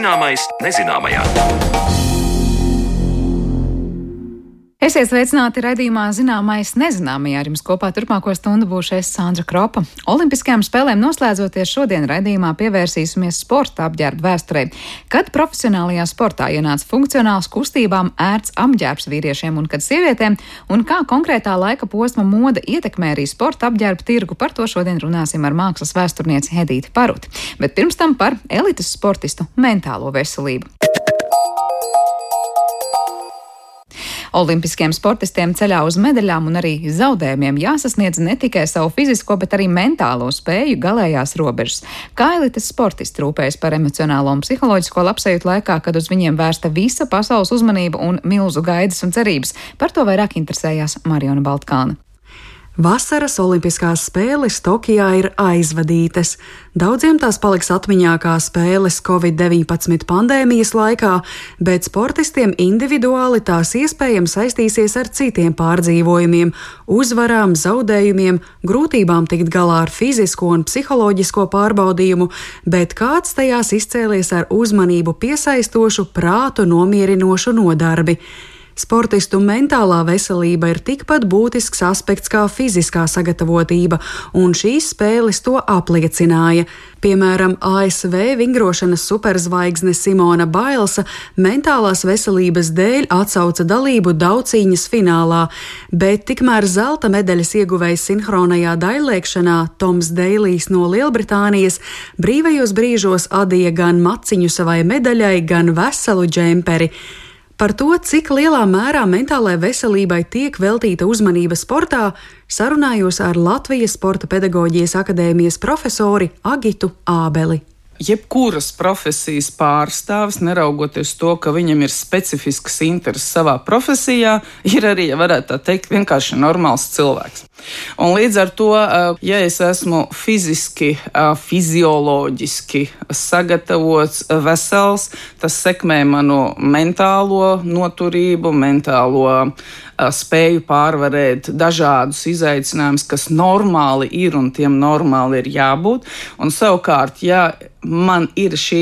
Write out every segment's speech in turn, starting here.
Zināmais nezināmajā. Esiet sveicināti raidījumā Zināmais nezināmajā. Ar jums kopā turpmāko stundu būšu es Sandra Kropa. Olimpiskajām spēlēm noslēdzoties šodien raidījumā pievērsīsimies sporta apģērba vēsturei. Kad profesionālajā sportā ienāca funkcionāls kustībām ērts apģērbs vīriešiem un kad sievietēm, un kā konkrētā laika posma moda ietekmē arī sporta apģērba tirgu, par to šodien runāsim ar mākslas vēsturnieci Hedīti Paruti. Bet pirms tam par elites sportistu mentālo veselību. Olimpiskiem sportistiem ceļā uz medaļām un arī zaudējumiem jāsasniedz ne tikai savu fizisko, bet arī mentālo spēju galējās robežas. Kā elites sportisti rūpējas par emocionālo un psiholoģisko labsajūtu laikā, kad uz viņiem vērsta visa pasaules uzmanība un milzu gaidas un cerības. Par to vairāk interesējās Mariona Baltkāna. Vasaras Olimpiskās spēles Tokijā ir aizvadītas. Daudziem tās paliks atmiņā kā spēles Covid-19 pandēmijas laikā, bet sportistiem individuāli tās iespējams saistīsies ar citiem pārdzīvojumiem, uzvarām, zaudējumiem, grūtībām tikt galā ar fizisko un psiholoģisko pārbaudījumu, bet kāds tajās izcēlies ar uzmanību piesaistošu, prātu nomierinošu nodarbi. Sportistu mentālā veselība ir tikpat būtisks aspekts kā fiziskā sagatavotība, un šīs spēles to apliecināja. Piemēram, ASV vingrošanas superzvaigzne Simona Bailsa mentālās veselības dēļ atsauca dalību daudzcīņas finālā, bet tikmēr zelta medaļas ieguvējs sinhronajā daļlēkšanā Toms Deilijs no Lielbritānijas brīvajos brīžos adīja gan maciņu savai medaļai, gan veselu džemperi. Par to, cik lielā mērā mentālajai veselībai tiek veltīta uzmanība sportā, sarunājos ar Latvijas Sporta pedagoģijas akadēmijas profesori Agitu Ābeli jebkuras profesijas pārstāvis, neraugoties to, ka viņam ir specifisks intereses savā profesijā, ir arī, ja varētu tā teikt, vienkārši normāls cilvēks. Un līdz ar to, ja es esmu fiziski, fizioloģiski sagatavots, vesels, tas sekmē manu mentālo noturību, mentālo spēju pārvarēt dažādus izaicinājumus, kas normāli ir un tiem normāli ir jābūt. Un savukārt, ja man ir šī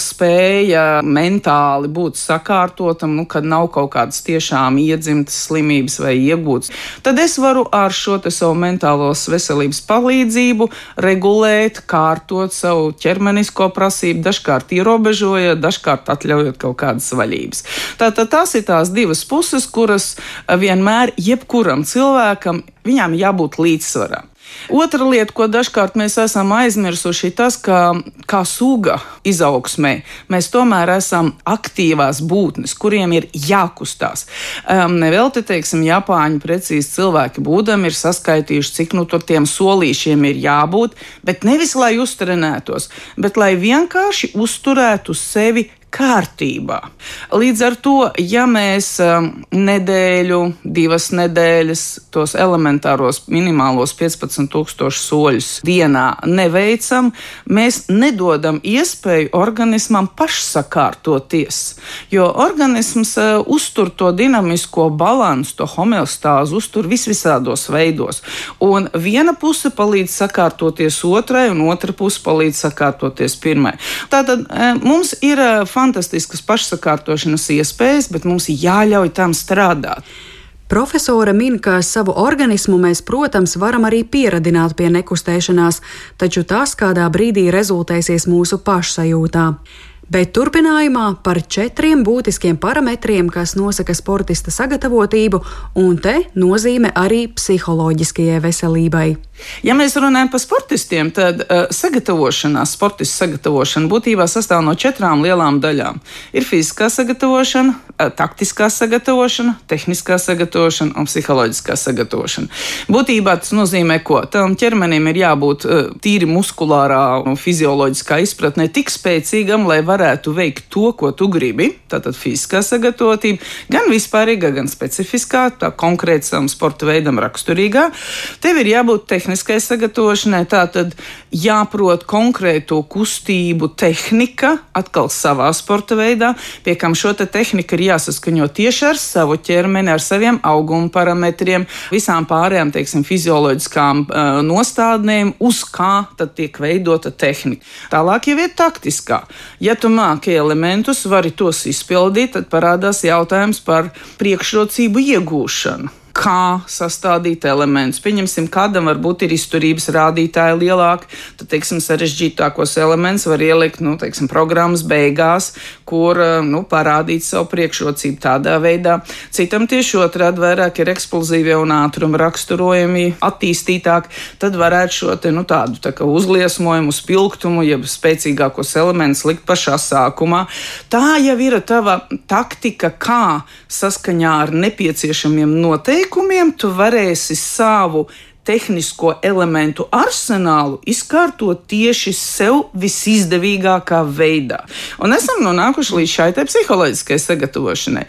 spēja mentāli būt sakārtotam, nu, kad nav kaut kādas tiešām iedzimtas slimības vai iegūtas, tad es varu ar šo savu mentālos veselības palīdzību regulēt, kārtot savu ķermenisko prasību, dažkārt ierobežojot, dažkārt atļaujot kaut kādas vaļības. Tātad tās ir tās divas puses, kuras vienmēr jebkuram cilvēkam viņām jābūt līdzsvarā. Otra lieta, ko dažkārt mēs esam aizmirsuši, ir tas, ka kā suga izaugsmē mēs tomēr esam aktīvās būtnes, kuriem ir jākustās. Um, Nevelti, teiksim, Japāņu precīzi cilvēki būdami ir saskaitījuši, cik nu tur tiem solīšiem ir jābūt, bet nevis lai uztrenētos, bet lai vienkārši uzturētu sevi kārtībā. Līdz ar to, ja mēs um, nedēļu, divas nedēļas tos elementāros minimālos 15,000 soļus dienā neveicam, mēs nedodam iespēju organismam pašsakārtoties. Jo organisms uh, uztur to dinamisko balansu, to homeostāzi, uztur visvisādos veidos. Un viena puse palīdz sakārtoties otrai, un otra puse palīdz sakārtoties pirmai. Tātad uh, mums ir uh, fantastiskas pašsakārtošanas iespējas, bet mums jāļauj tam strādāt. Profesora min, ka savu organismu mēs, protams, varam arī pieradināt pie nekustēšanās, taču tas kādā brīdī rezultēsies mūsu pašsajūtā. Bet turpinājumā par četriem būtiskiem parametriem, kas nosaka sportista sagatavotību, un te nozīme arī psiholoģiskajai veselībai. Ja mēs runājam par sportistiem, tad uh, sagatavošanās, sportistu sagatavošana būtībā sastāv no četrām lielām daļām. Ir fiziskā sagatavošana, uh, taktiskā sagatavošana, tehniskā sagatavošana un psiholoģiskā sagatavošana. Būtībā tas nozīmē, ko tam ķermenim ir jābūt uh, tīri muskulārā un fizioloģiskā izpratnē tik spēcīgam, lai varētu veikt to, ko tu gribi. Tātad fiziskā sagatavotība, gan vispārīgā, gan specifiskā, tā konkrētam sporta veidam raksturīgā. Tev ir jābūt tehniskā tehniskai sagatavošanai. Tā tad jāprot konkrēto kustību tehnika, atkal savā sporta veidā, pie kam šo te tehniku ir jāsaskaņo tieši ar savu ķermeni, ar saviem auguma parametriem, visām pārējām, teiksim, fizioloģiskām uh, nostādnēm, uz kā tad tiek veidota tehnika. Tālāk jau ir taktiskā. Ja tu māki elementus, vari tos izpildīt, tad parādās jautājums par priekšrocību iegūšanu kā sastādīt elementus. Pieņemsim, kādam varbūt ir izturības rādītāji lielāki, tad, teiksim, sarežģītākos elementus var ielikt, nu, teiksim, programmas beigās, kur, eh, nu, parādīt savu priekšrocību tādā veidā. Citam tieši otrādi vairāk ir eksplozīvie un ātruma raksturojumi attīstītāk, tad varētu šo te, nu, tādu tā kā uzliesmojumu, spilgtumu, jeb spēcīgākos elementus likt pašā sākumā. Tā jau ir tava taktika, kā saskaņā ar nepieciešamiem noteikumiem noteikumiem tu varēsi savu tehnisko elementu arsenālu izkārtot tieši sev visizdevīgākā veidā. Un esam nonākuši līdz šai psiholoģiskai sagatavošanai.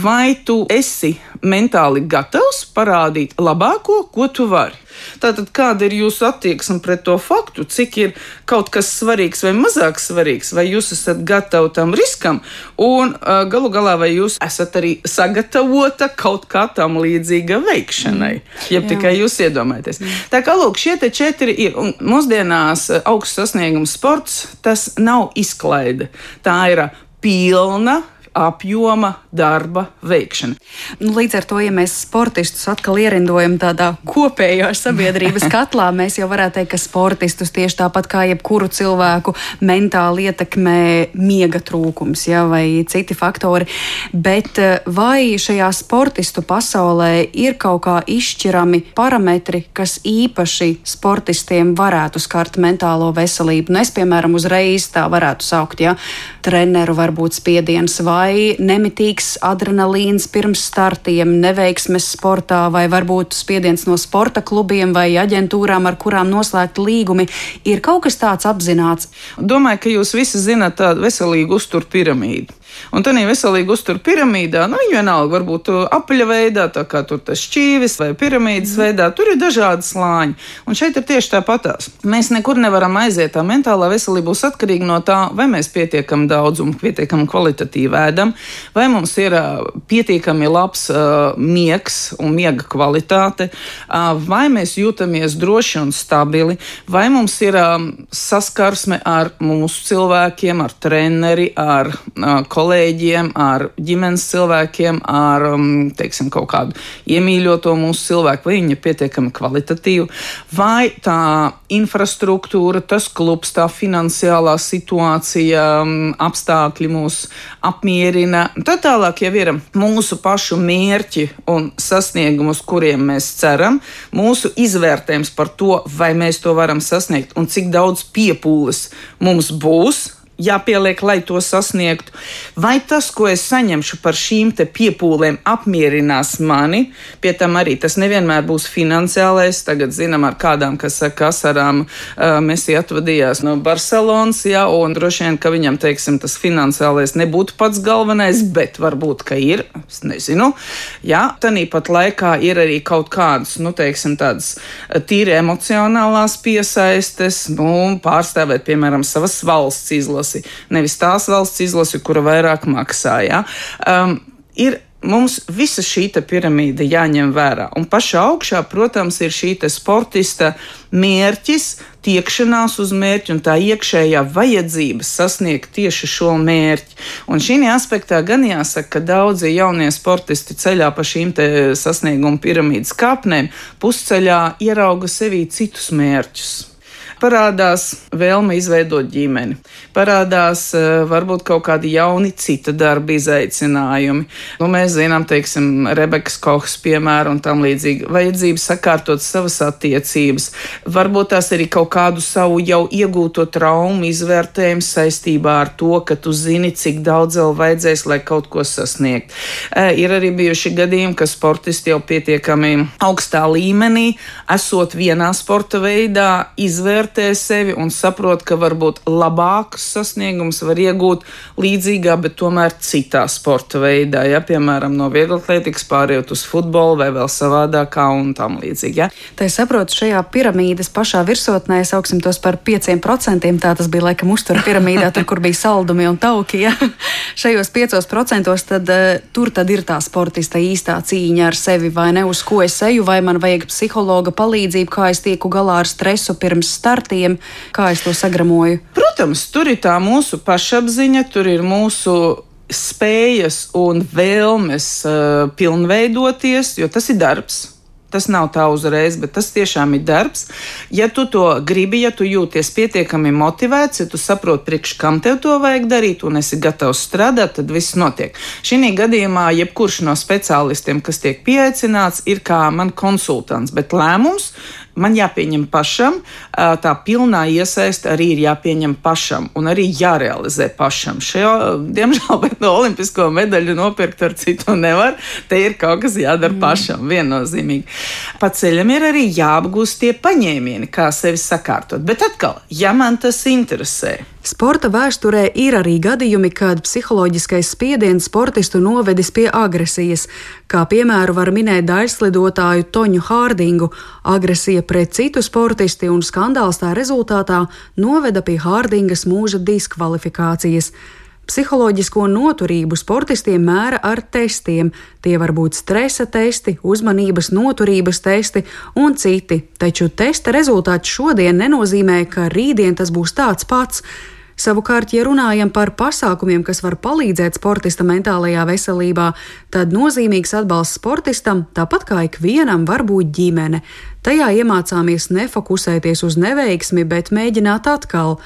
Vai tu esi mentāli gatavs parādīt labāko, ko tu vari? Tātad, kāda ir jūsu attieksme pret to faktu, cik ir kaut kas svarīgs vai mazāk svarīgs, vai jūs esat gatavi tam riskam, un uh, galu galā vai jūs esat arī sagatavota kaut kā tam līdzīga veikšanai, mm. ja tikai jūs iedomājaties. Mm. Tā kā lūk, šie četri ir, un mūsdienās augsts sasniegums sports, tas nav izklaide, tā ir pilna apjoma darba veikšana. Nu, līdz ar to, ja mēs sportistus atkal ierindojam tādā kopējā sabiedrības katlā, mēs jau varētu teikt, ka sportistus tieši tāpat kā jebkuru cilvēku mentāli ietekmē miega trūkums ja, vai citi faktori. Bet eh, vai šajā sportistu pasaulē ir kaut kā izšķirami parametri, kas īpaši sportistiem varētu skart mentālo veselību? Nu, es, piemēram, uzreiz tā varētu saukt, ja treneru varbūt spiediens vai vai nemitīgs adrenalīns pirms startiem, neveiksmes sportā, vai varbūt spiediens no sporta klubiem vai aģentūrām, ar kurām noslēgt līgumi, ir kaut kas tāds apzināts? Domāju, ka jūs visi zināt tādu veselīgu uzturu piramīdu. Un tā veselīga uztura piramīdā, nu, viņa vienalga varbūt apaļa veidā, tā kā tur tas šķīvis vai piramīdas mm. veidā, tur ir dažādi slāņi. Un šeit ir tieši tāpatās. Mēs nekur nevaram aiziet. Tā mentālā veselība būs atkarīga no tā, vai mēs pietiekami daudz un pietiekami kvalitatīvi ēdam, vai mums ir uh, pietiekami labs uh, miegs un miega kvalitāte, uh, vai mēs jūtamies droši un stabili, vai mums ir um, saskarsme ar mūsu cilvēkiem, ar treneri, ar uh, kolēģiem kolēģiem, ar ģimenes cilvēkiem, ar um, teiksim, kaut kādu iemīļoto mūsu cilvēku, vai viņa ir pietiekami kvalitatīva, vai tā infrastruktūra, tas klubs, tā finansiālā situācija, um, apstākļi mūs apmierina. Tad tālāk jau ir mūsu pašu mērķi un sasniegumi, uz kuriem mēs ceram, mūsu izvērtējums par to, vai mēs to varam sasniegt un cik daudz piepūles mums būs jāpieliek, lai to sasniegtu. Vai tas, ko es saņemšu par šīm piepūlēm, apmierinās mani? Pie tam arī tas nevienmēr būs finansiālais. Tagad zinām, ar kādām, kas saka, asarām uh, Messi atvadījās no Barcelonas, ja, un droši vien, ka viņam, teiksim, tas finansiālais nebūtu pats galvenais, bet varbūt, ka ir, es nezinu. Jā, tanīpat laikā ir arī kaut kādas, nu, teiksim, tādas tīri emocionālās piesaistes, nu, pārstāvēt, piemēram, savas valsts izlases izlasi, nevis tās valsts izlasi, kura vairāk maksā. Ja? Um, ir mums visa šī piramīda jāņem vērā. Un pašā augšā, protams, ir šī sportista mērķis, tiekšanās uz mērķi un tā iekšējā vajadzība sasniegt tieši šo mērķi. Un šī aspektā gan jāsaka, ka daudzi jaunie sportisti ceļā pa šīm sasnieguma piramīdas kāpnēm pusceļā ierauga sevī citus mērķus parādās vēlme izveidot ģimeni, parādās eh, varbūt kaut kādi jauni cita darba izaicinājumi. Nu, mēs zinām, teiksim, Rebekas Kohs piemēru un tam līdzīgi vajadzību sakārtot savas attiecības, varbūt tās arī kaut kādu savu jau iegūto traumu izvērtējumu saistībā ar to, ka tu zini, cik daudz vēl vajadzēs, lai kaut ko sasniegt. E, ir arī bijuši gadījumi, ka sportisti jau pietiekami augstā līmenī, esot vienā sporta veidā, izvērt novērtē sevi un saprot, ka varbūt labākus sasniegumus var iegūt līdzīgā, bet tomēr citā sporta veidā. Ja? Piemēram, no vieglatlētikas pārējot uz futbolu vai vēl savādākā un tam līdzīgi. Ja? Tā es saprotu, šajā piramīdas pašā virsotnē sauksim tos par 5%. Tā tas bija laikam uztura piramīdā, tur, kur bija saldumi un tauki. Ja? Šajos 5% tad uh, tur tad ir tā sportista īstā cīņa ar sevi vai ne, uz ko es eju, vai man vajag psihologa palīdzību, kā es tieku galā ar stresu pirms startiem, kā es to sagramoju. Protams, tur ir tā mūsu pašapziņa, tur ir mūsu spējas un vēlmes uh, pilnveidoties, jo tas ir darbs. Tas nav tā uzreiz, bet tas tiešām ir darbs. Ja tu to gribi, ja tu jūties pietiekami motivēts, ja tu saproti, priekš kam tev to vajag darīt, un esi gatavs strādāt, tad viss notiek. Šī gadījumā jebkurš no speciālistiem, kas tiek pieaicināts, ir kā man konsultants, bet lēmums man jāpieņem pašam, tā pilnā iesaiste arī ir jāpieņem pašam un arī jārealizē pašam. Šo, diemžēl, bet no olimpisko medaļu nopirkt ar citu nevar. Te ir kaut kas jādara mm. pašam, viennozīmīgi. Pa ceļam ir arī jāapgūst tie paņēmieni, kā sevi sakārtot. Bet atkal, ja man tas interesē, Sporta vēsturē ir arī gadījumi, kad psiholoģiskais spiediens sportistu novedis pie agresijas. Kā piemēru var minēt daļslidotāju Toņu Hārdingu. Agresija pret citu sportisti un skandāls tā rezultātā noveda pie Hārdingas mūža diskvalifikācijas. Psiholoģisko noturību sportistiem mēra ar testiem. Tie var būt stresa testi, uzmanības noturības testi un citi, taču testa rezultāts šodien nenozīmē, ka rītdien tas būs tāds pats. Savukārt, ja runājam par pasākumiem, kas var palīdzēt sportista mentālajā veselībā, tad nozīmīgs atbalsts sportistam, tāpat kā ikvienam, var būt ģimene. Tajā iemācāmies nefokusēties uz neveiksmi, bet mēģināt atkal.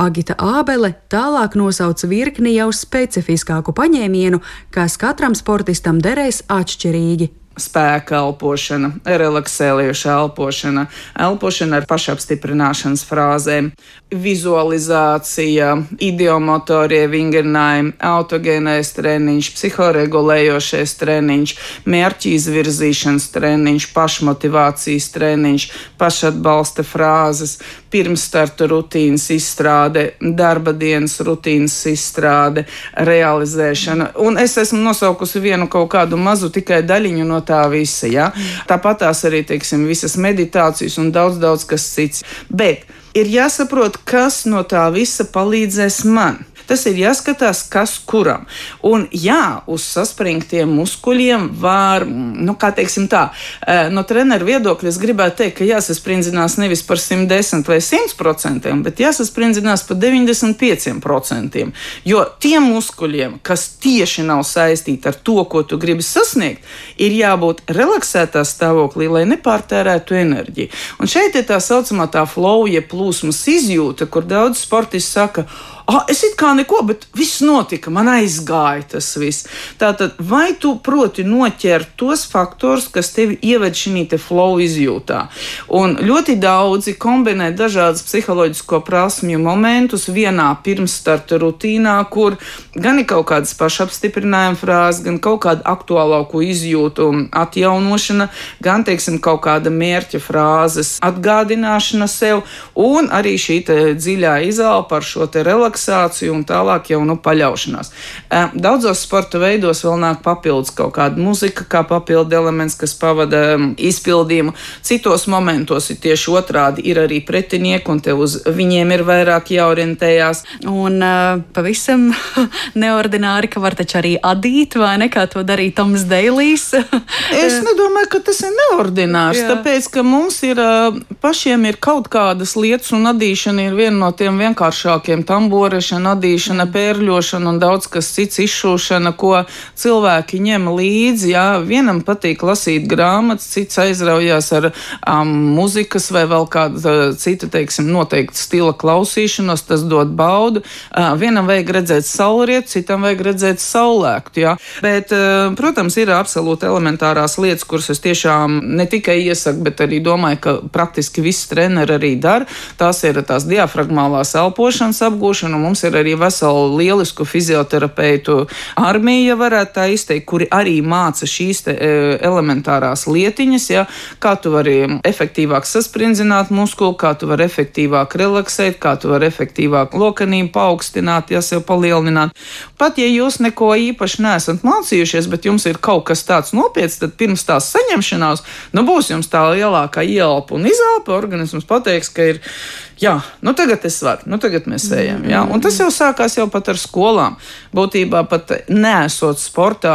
Agita Ābele tālāk nosauca virkni jau specifiskāku paņēmienu, kas katram sportistam derēs atšķirīgi spēka elpošana, relaksējoša elpošana, elpošana ar pašapstiprināšanas frāzēm, vizualizācija, idiomotorie vingrinājumi, autogēnais treniņš, psihoregulējošais treniņš, mērķi izvirzīšanas treniņš, pašmotivācijas treniņš, pašatbalsta frāzes, pirmstarta rutīnas izstrāde, darba dienas rutīnas izstrāde, realizēšana. Un es esmu nosaukusi vienu kaut kādu mazu tikai daļiņu no tā visa. Ja? Tāpat tās arī, teiksim, visas meditācijas un daudz, daudz kas cits. Bet ir jāsaprot, kas no tā visa palīdzēs man. Tas ir jāskatās, kas kuram. Un jā, uz saspringtiem muskuļiem var, nu, kā teiksim tā, eh, no treneru viedokļa es gribētu teikt, ka jāsasprindzinās nevis par 110 vai 100%, bet jāsasprindzinās par 95%. Jo tiem muskuļiem, kas tieši nav saistīti ar to, ko tu gribi sasniegt, ir jābūt relaksētā stāvoklī, lai nepārtērētu enerģiju. Un šeit ir tā saucamā tā flow, jeb plūsmas izjūta, kur daudz sportisti saka, ah, es it kā neko, bet viss notika, man aizgāja tas viss. Tātad, vai tu proti noķert tos faktorus, kas tevi ieved šī flow izjūtā? Un ļoti daudzi kombinē dažādas psiholoģisko prasmju momentus vienā pirmstarta rutīnā, kur gan ir kaut kādas pašapstiprinājuma frāzes, gan kaut kāda aktuālāko izjūtu atjaunošana, gan, teiksim, kaut kāda mērķa frāzes atgādināšana sev, un arī šī dziļā izvēle par šo te relaksu relaksāciju un tālāk jau nu, paļaušanās. Daudzos sporta veidos vēl nāk papildus kaut kāda muzika, kā papildu elements, kas pavada izpildījumu. Citos momentos ir tieši otrādi, ir arī pretinieki, un te uz viņiem ir vairāk jāorientējās. Un pavisam neordināri, ka var taču arī adīt, vai ne, kā to darīja Toms Deilijs. es nedomāju, ka tas ir neordinārs, Jā. tāpēc, ka mums ir pašiem ir kaut kādas lietas, un adīšana ir viena no tiem vienkāršākiem tambūriem korešana, adīšana, pērļošana un daudz kas cits izšūšana, ko cilvēki ņem līdzi. Jā, vienam patīk lasīt grāmatas, cits aizraujās ar um, muzikas vai vēl kāda cita, teiksim, noteikta stila klausīšanos, tas dod baudu. Uh, vienam vajag redzēt saulrietu, citam vajag redzēt saulēktu, jā. Bet, uh, protams, ir absolūti elementārās lietas, kuras es tiešām ne tikai iesaku, bet arī domāju, ka praktiski viss treneri arī dara. Tās ir tās diafragmālās elpošanas apgūšana ārstēšanu. Mums ir arī vesela lielisku fizioterapeitu armija, varētu tā izteikt, kuri arī māca šīs te, e, elementārās lietiņas, ja, kā tu vari efektīvāk sasprindzināt muskuli, kā tu vari efektīvāk relaksēt, kā tu vari efektīvāk lokanību paaugstināt, ja sev palielināt. Pat ja jūs neko īpaši neesat mācījušies, bet jums ir kaut kas tāds nopietns, tad pirms tās saņemšanās, nu būs jums tā lielākā ielpa un izelpa, organisms pateiks, ka ir jā, nu tagad es varu, nu tagad mēs ejam. Jā. Un tas jau sākās jau pat ar skolām. Būtībā pat nesot sportā,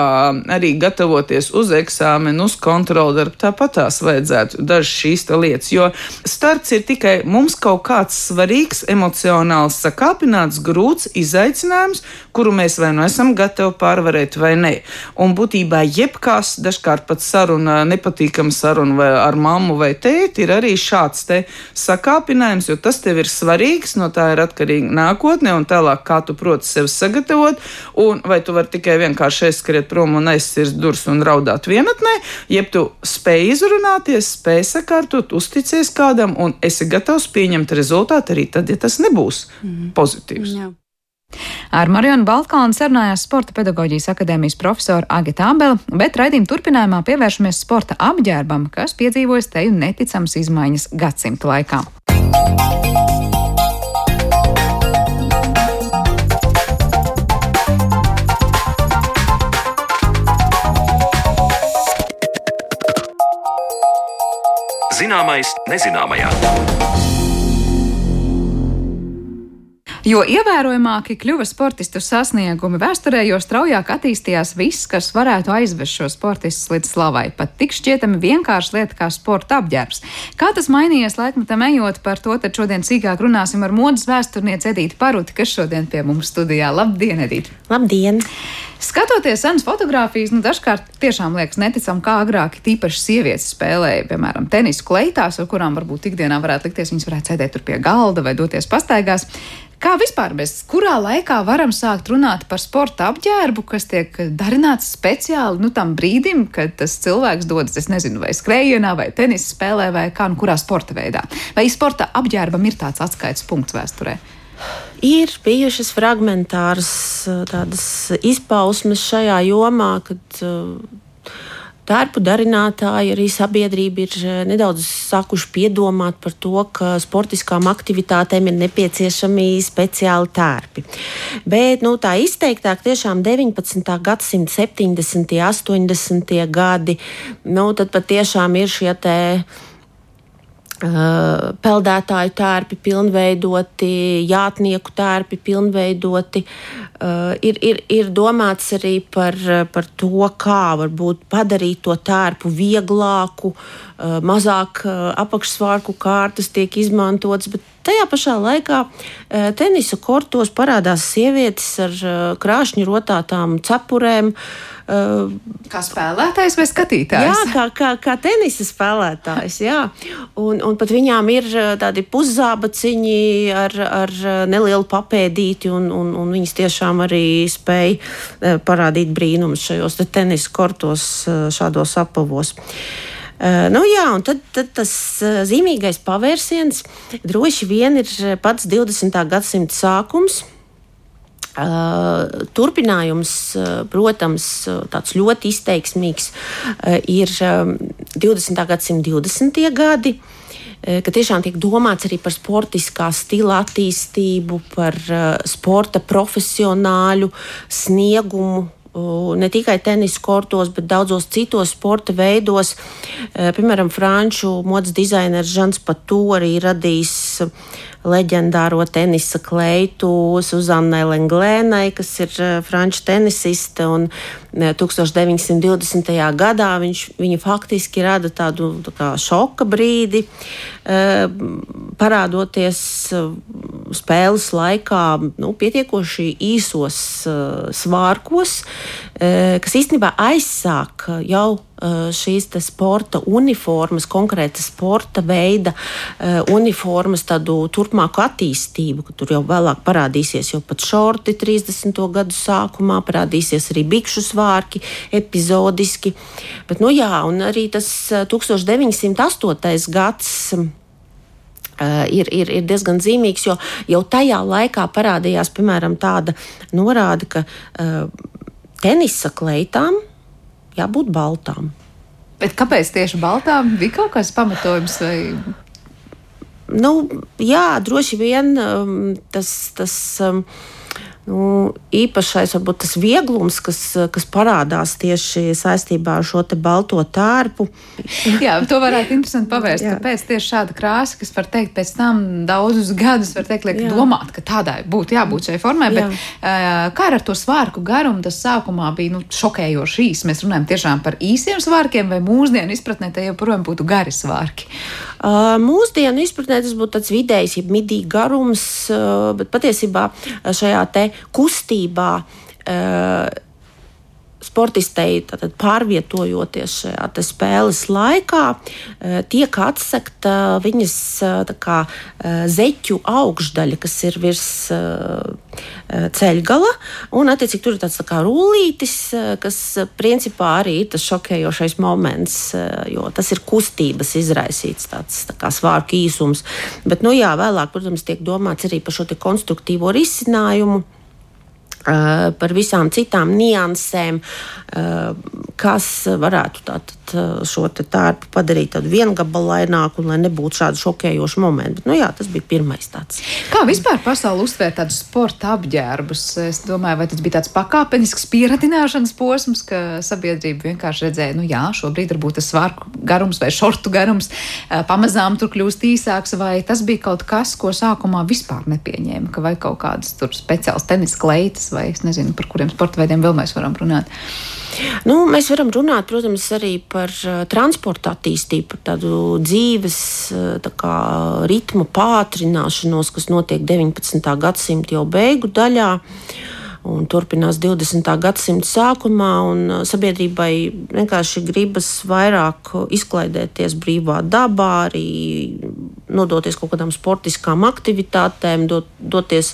arī gatavoties uz eksāmenu, uz kontroli darbu, tāpat tās vajadzētu dažas šīs lietas. Jo starts ir tikai mums kaut kāds svarīgs, emocionāls, sakāpināts, grūts izaicinājums, kuru mēs vai nu esam gatavi pārvarēt vai nē. Un būtībā jebkās, dažkārt pat saruna, nepatīkama saruna ar mammu vai tēti, ir arī šāds te sakāpinājums, jo tas tev ir svarīgs, no tā ir atkarīga nākotne un tālāk, kā tu proti sevi sagatavot, un vai tu vari tikai vienkārši aizskriet prom un aizsirst durvis un raudāt vienatnē, jeb tu spēj izrunāties, spēj sakārtot, uzticies kādam un esi gatavs pieņemt rezultātu arī tad, ja tas nebūs mm. pozitīvs. Jā. Ar Marionu Baltkānu sarunājās Sporta pedagoģijas akadēmijas profesora Agita Abela, bet raidījuma turpinājumā pievēršamies sporta apģērbam, kas piedzīvojas teju neticams izmaiņas gadsimta laikā. Zināmais nezināmajā. Jo ievērojamāki kļuva sportistu sasniegumi vēsturē, jo straujāk attīstījās viss, kas varētu aizvest šo sportistu līdz slavai. Pat tik šķietami vienkārša lieta kā sporta apģērbs. Kā tas mainījies laikmetam ejot, par to tad šodien sīkāk runāsim ar modes vēsturnieci Edīti Paruti, kas šodien pie mums studijā. Labdien, Edīti! Labdien! Skatoties senas fotogrāfijas, nu, dažkārt tiešām liekas neticami, kā agrāk tīpaši sievietes spēlēja, piemēram, tenisu kleitās, ar kurām varbūt ikdienā varētu likties, viņas varētu sēdēt tur pie galda vai doties pastaigās. Kā vispār mēs, kurā laikā varam sākt runāt par sporta apģērbu, kas tiek darināts speciāli nu, tam brīdim, kad tas cilvēks dodas, es nezinu, vai skrējienā, vai tenisa spēlē, vai kā, nu, kurā sporta veidā? Vai sporta apģērbam ir tāds atskaites punkts vēsturē? Ir bijušas fragmentāras tādas izpausmes šajā jomā, kad uh, Tērpu darinātāji, arī sabiedrība ir eh, nedaudz sākuši piedomāt par to, ka sportiskām aktivitātēm ir nepieciešami speciāli tērpi. Bet nu, tā izteiktāk, tiešām 19. gadsimta 70. un 80. gadi, nu, tad patiešām ir šie Uh, peldētāju tērpi pilnveidoti, jātnieku tērpi pilnveidoti. Uh, ir, ir, ir domāts arī par, par to, kā varbūt padarīt to tērpu vieglāku, uh, mazāk apakšsvārku kārtas tiek izmantotas, bet tajā pašā laikā tenisa kortos parādās sievietes ar krāšņu rotātām cepurēm. Uh, kā spēlētājs vai skatītājs? Jā, kā, kā, kā tenisa spēlētājs. Jā. Un, un pat viņām ir tādi puszābaciņi ar, ar nelielu papēdīti, un, un, un viņas tiešām arī spēj uh, parādīt brīnumus šajos te tenisa kortos, šādos apavos. Uh, nu, jā, un tad, tad tas uh, zīmīgais pavērsiens droši vien ir pats 20. gadsimta sākums. Turpinājums, protams, tāds ļoti izteiksmīgs ir 20. gadsimta 20. gadi ka tiešām tiek domāts arī par sportiskā stila attīstību, par sporta profesionāļu sniegumu. Ne tikai tenisa kortos, bet daudzos citos sporta veidos. Piemēram, franču modes dizainers Žants Patu arī radījis leģendāro tenisa kleitu Suzannai Lenglēnai, kas ir eh, franču tenisiste. Un 1920. Eh, gadā viņš, viņa faktiski rada tādu tā šoka brīdi, eh, parādoties spēles laikā nu, pietiekoši īsos svārkos, kas īstenībā aizsāk jau šīs sporta uniformas, konkrēta sporta veida uniformas, tādu turpmāku attīstību, ka tur jau vēlāk parādīsies jau pat šorti 30. gadu sākumā, parādīsies arī bikšu svārki epizodiski. Bet, nu jā, un arī tas 1908. gads Uh, ir, ir, ir diezgan zīmīgs, jo jau tajā laikā parādījās piemēram tāda norāde, ka uh, tenisa kleitām jābūt baltām. Bet kāpēc tieši baltām? Bija kaut kāds pamatojums vai Nu, jā, droši vien um, tas. tas um, Nu, īpašais varbūt tas vieglums, kas, kas parādās tieši saistībā ar šo balto tērpu. Jā, to varētu interesanti pavērst. Kāpēc tieši šāda krāsa, kas var teikt pēc tam daudzus gadus, var teikt, liek Jā. domāt, ka tādai būtu jābūt šai formai. Jā. Bet, kā ar to svārku garumu, tas sākumā bija nu, šokējoši īs. Mēs runājam tiešām par īsiem svārkiem, vai mūsdienu izpratnē tie joprojām būtu gari svārki. Uh, mūsdienu izpratnē tas būtu tāds vidējs, jeb midīgi garums, uh, bet patiesībā šajā te kustībā. Uh, sportistei pārvietojoties šajā spēles laikā, eh, tiek atsekta viņas eh, kā, eh, zeķu augšdaļa, kas ir virs ceļgala. Un, attiecīgi, tur ir tāds tā kā rullītis, kas principā arī ir tas šokējošais moments, jo tas ir kustības izraisīts tāds tā kā svārku īsums. Bet, nu jā, vēlāk, protams, tiek domāts arī par šo konstruktīvo risinājumu. Eh, par visām citām niansēm, eh, kas varētu tātad eh, šo tērpu padarīt tādu viengabalaināku, lai nebūtu šādi šokējoši momenti. Bet, nu, jā, tas bija pirmais tāds. Kā vispār pasauli uztvēr tādus sporta apģērbus? Es domāju, vai tas bija tāds pakāpenisks pieradināšanas posms, ka sabiedrība vienkārši redzēja, nu jā, šobrīd varbūt tas svārku garums vai šortu garums pamazām tur kļūst īsāks, vai tas bija kaut kas, ko sākumā vispār nepieņēma, ka vai kaut kādas tur speciāls tenis kleitas vai es nezinu, par kuriem sporta veidiem vēl mēs varam runāt. Nu, mēs varam runāt, protams, arī par uh, transporta attīstību, par tādu dzīves uh, tā kā, ritmu pātrināšanos, kas notiek 19. gadsimta jau beigu daļā. Uh, un turpinās 20. gadsimta sākumā. Uh, sabiedrībai vienkārši gribas vairāk izklaidēties brīvā dabā, arī nodoties kaut kādām sportiskām aktivitātēm, dot, doties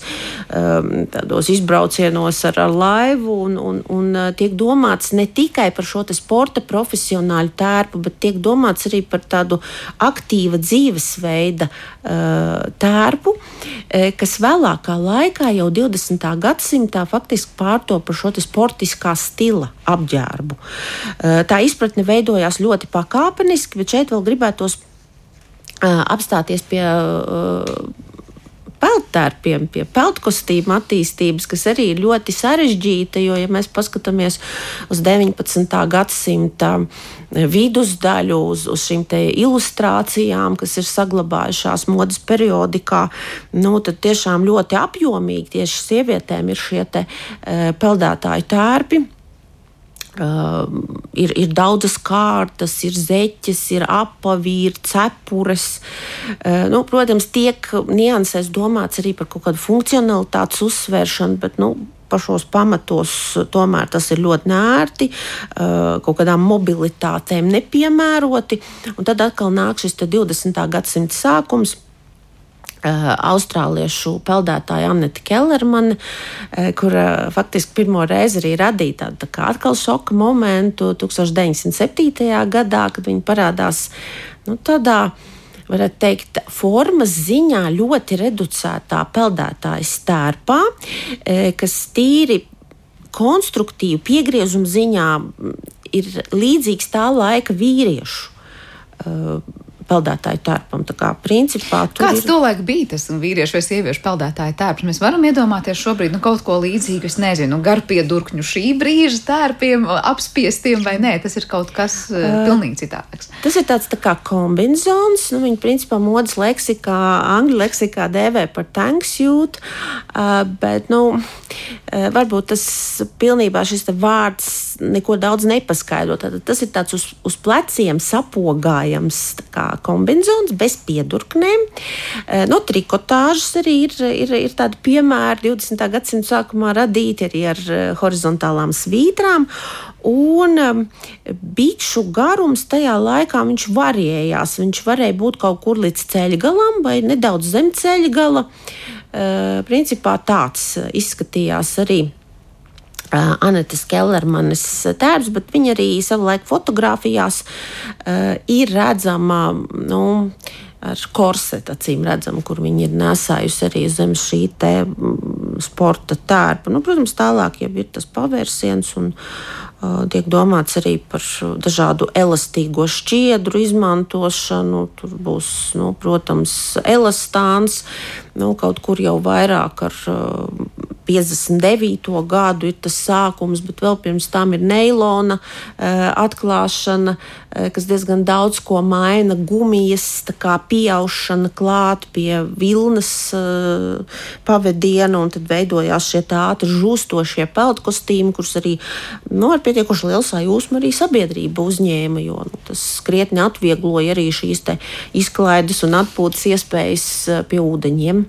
um, tādos izbraucienos ar, ar laivu. Un, un, un uh, tiek domāts ne tikai par šo sporta profesionāļu tērpu, bet tiek domāts arī par tādu aktīvu dzīvesveida uh, tērpu, eh, kas vēlākā laikā, jau 20. gadsimtā, faktiski pārtopa šo sportiskā stila apģērbu. Eh, tā izpratne veidojās ļoti pakāpeniski, bet šeit vēl gribētos eh, apstāties pie peltērpiem, pie peltkostīm attīstības, kas arī ir ļoti sarežģīta, jo, ja mēs paskatāmies uz 19. gadsimta vidusdaļu, uz, uz šīm ilustrācijām, kas ir saglabājušās modes periodikā, nu, tad tiešām ļoti apjomīgi tieši sievietēm ir šie te, e, peldētāju tērpi. Uh, ir, ir daudzas kārtas, ir zeķes, ir apavīri, cepures. Uh, nu, protams, tiek niansēs domāts arī par kaut kādu funkcionalitātes uzsvēršanu, bet nu, pašos pamatos tomēr tas ir ļoti nērti, uh, kaut kādām mobilitātēm nepiemēroti. Un tad atkal nāk šis 20. gadsimta sākums austrāliešu peldētāja Annete Kellermane, uh, kur uh, faktiski pirmo reizi arī radīja tādu tā kā atkal šoka momentu 1907. gadā, kad viņi parādās nu, tādā. Varētu teikt, formas ziņā ļoti reducētā peldētāja stērpā, kas tīri konstruktīvi piegriezuma ziņā ir līdzīgs tā laika vīriešu peldētāju tērpam. Tā kā principā Kāds ir... tolaik bija tas vīriešu vai sieviešu peldētāju tērps? Mēs varam iedomāties šobrīd nu, kaut ko līdzīgu, es nezinu, garpiedurkņu šī brīža tērpiem, apspiestiem vai nē, tas ir kaut kas uh, pilnīgi citādāks. Tas ir tāds tā kā kombinzons, nu, viņi principā modas leksikā, angļu leksikā dēvē par tanksuit, uh, bet, nu, uh, varbūt tas pilnībā šis vārds neko daudz nepaskaidro. Tātad tas ir tāds uz, uz pleciem sapogājams kombinācijas bez piedurknēm. Eh, no trikotāžas arī ir, ir, ir tādi piemēri 20. gadsimta sākumā radīti arī ar eh, horizontālām svītrām. Un um, bišu garums tajā laikā viņš variējās. Viņš varēja būt kaut kur līdz ceļa galam vai nedaudz zem ceļa gala. Principā tāds izskatījās arī Anetes Kellermanes tēvs, bet viņa arī savulaik fotografijās uh, ir redzama. Nu, ar korsetu, acīm redzam, kur viņi ir nesājusi arī zem šī te sporta tērpa. Nu, protams, tālāk jau ir tas pavērsiens un uh, tiek domāts arī par dažādu elastīgo šķiedru izmantošanu. Tur būs, nu, protams, elastāns, nu, kaut kur jau vairāk ar uh, 59. gadu ir tas sākums, bet vēl pirms tam ir neilona atklāšana, kas diezgan daudz ko maina. Gumijas pieaušana klāt pie vilnas pavadiena, un tad veidojās šie ātri žūstošie peldkostīmi, kurus arī nu, ar pietiekoši lielu sajūsmu arī sabiedrība uzņēma, jo nu, tas krietni atviegloja arī šīs izklaides un atpūtas iespējas pie ūdeņiem.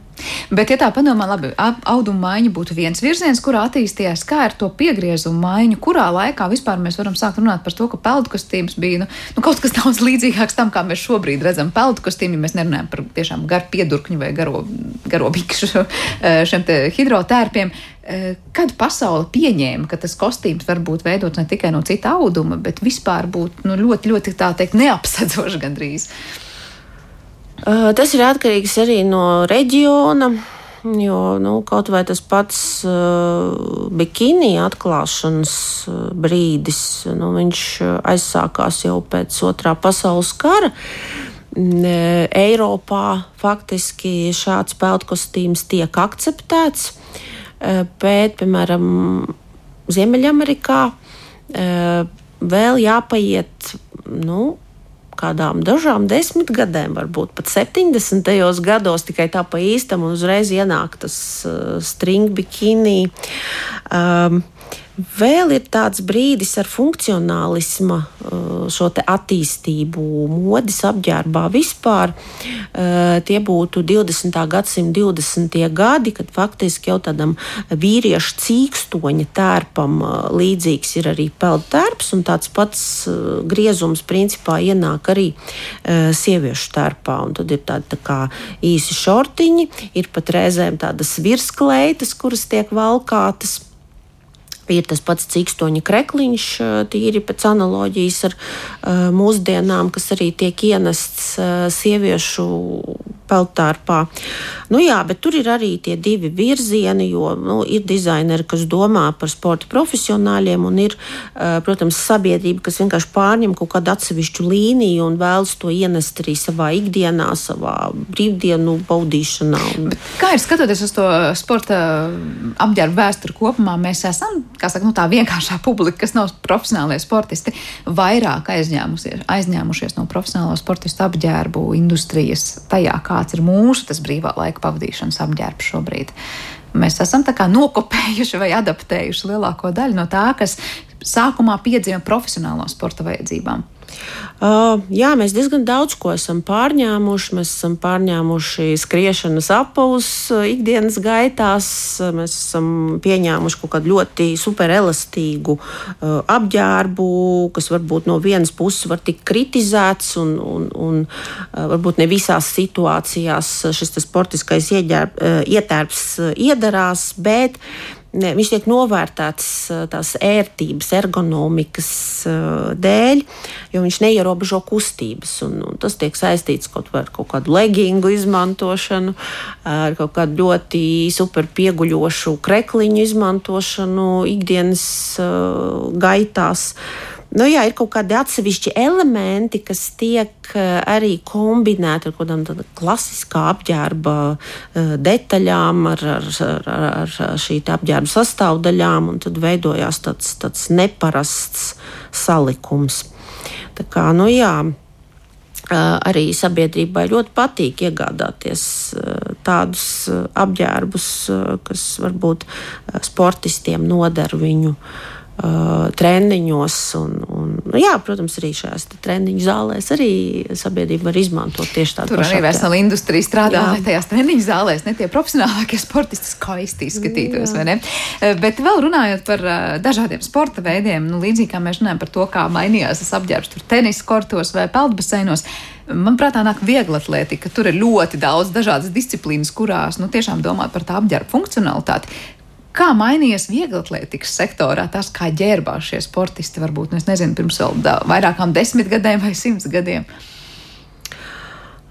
Bet, ja tā padomā, labi, auduma maiņa būtu viens virziens, kurā attīstījās, kā ar to piegriezumu maiņu, kurā laikā vispār mēs varam sākt runāt par to, ka peldkostīms bija nu, nu, kaut kas daudz līdzīgāks tam, kā mēs šobrīd redzam peldkostīmu, ja mēs nerunājam par tiešām garu piedurkņu vai garo, garo bikšu eh, šiem hidrotērpiem. Eh, kad pasaule pieņēma, ka tas kostīms var būt veidots ne tikai no cita auduma, bet vispār būt nu, ļoti, ļoti tā teikt, neapsedzošs gandrīz. Tas ir atkarīgs arī no reģiona. Jo nu, kaut vai tas pats uh, bikini atklāšanas brīdis, nu, viņš aizsākās jau pēc otrā pasaules kara. Eiropā faktiski šāds peldkostīms tiek akceptēts, bet, piemēram, Ziemeļamerikā vēl jāpaiet nu, kādām dažām desmitgadēm, varbūt pat 70. gados, tikai tā pa īstam un uzreiz ienāk tas uh, string bikini. Um, Vēl ir tāds brīdis ar funkcionālismu, uh, šo attīstību, modes apģērbā vispār. Uh, tie būtu 20. gadsimta 20. gadi, kad faktiski jau tādam vīriešu cīkstoņa tērpam uh, līdzīgs ir arī peldtērps, un tāds pats griezums principā ienāk arī sieviešu tērpā. Un tad ir tādi tā īsi šortiņi, ir pat reizēm tādas virskleitas, kuras tiek valkātas. Ir tas pats cikstoņa krekliņš, tīri pēc analoģijas ar uh, mūsdienām, kas arī tiek ienests uh, sieviešu peltārpā. Nu, jā, bet tur ir arī tie divi virzieni, jo nu, ir dizaineri, kas domā par sporta profesionāļiem, un ir, protams, sabiedrība, kas vienkārši pārņem kaut kādu atsevišķu līniju un vēlas to ienest arī savā ikdienā, savā brīvdienu baudīšanā. Bet kā ir skatoties uz to sporta apģērbu vēsturi kopumā, mēs esam saka, nu, tā vienkāršā publika, kas nav profesionālie sportisti, vairāk aizņēmušies, aizņēmušies no profesionālo sportistu apģērbu industrijas tajā, kā kāds ir mūsu tas brīvā laika pavadīšanas apģērbs šobrīd. Mēs esam nokopējuši vai adaptējuši lielāko daļu no tā, kas sākumā piedzima profesionālo sporta vajadzībām. Uh, jā, mēs diezgan daudz ko esam pārņēmuši. Mēs esam pārņēmuši skriešanas apavus uh, ikdienas gaitās. Mēs esam pieņēmuši kaut kādu ļoti superelastīgu uh, apģērbu, kas varbūt no vienas puses var tikt kritizēts, un, un, un uh, varbūt ne visās situācijās šis sportiskais ieģērb, uh, ietērps uh, iedarās, bet ne, viņš tiek novērtēts tās ērtības, ergonomikas dēļ, jo viņš neierobežo kustības. Un, un tas tiek saistīts kaut ar kaut kādu legingu izmantošanu, ar kaut kādu ļoti super pieguļošu krekliņu izmantošanu ikdienas gaitās. Nu, jā, ir kaut kādi atsevišķi elementi, kas tiek eh, arī kombinēti ar kaut kādām klasiskā apģērba eh, detaļām, ar, ar, ar, ar šī apģērba sastāvdaļām, un tad veidojās tāds, tāds neparasts salikums. Tā kā, nu, jā, eh, arī sabiedrībai ļoti patīk iegādāties tādus apģērbus, kas varbūt sportistiem noder viņu uh, treniņos. Un, un, nu, jā, protams, arī šajās treniņu zālēs arī sabiedrība var izmantot tieši tādu pašu. Tur arī vesela industrija strādā, jā. tajās treniņu zālēs ne tie profesionālākie sportisti skaisti izskatītos. Uh, bet vēl runājot par uh, dažādiem sporta veidiem, nu, līdzīgi kā mēs runājam par to, kā mainījās tas apģērbs tur tenisa kortos vai peldbaseinos. Manuprāt, tā nāk viegla atletika. Tur ir ļoti daudz dažādas disciplīnas, kurās nu, tiešām domāt par tā apģērba funkcionalitāti. Kā mainījies vieglatlētikas sektorā tas, kā ģērbās šie sportisti varbūt, nu, nezinu, pirms vēl vairākām desmit gadiem vai simts gadiem?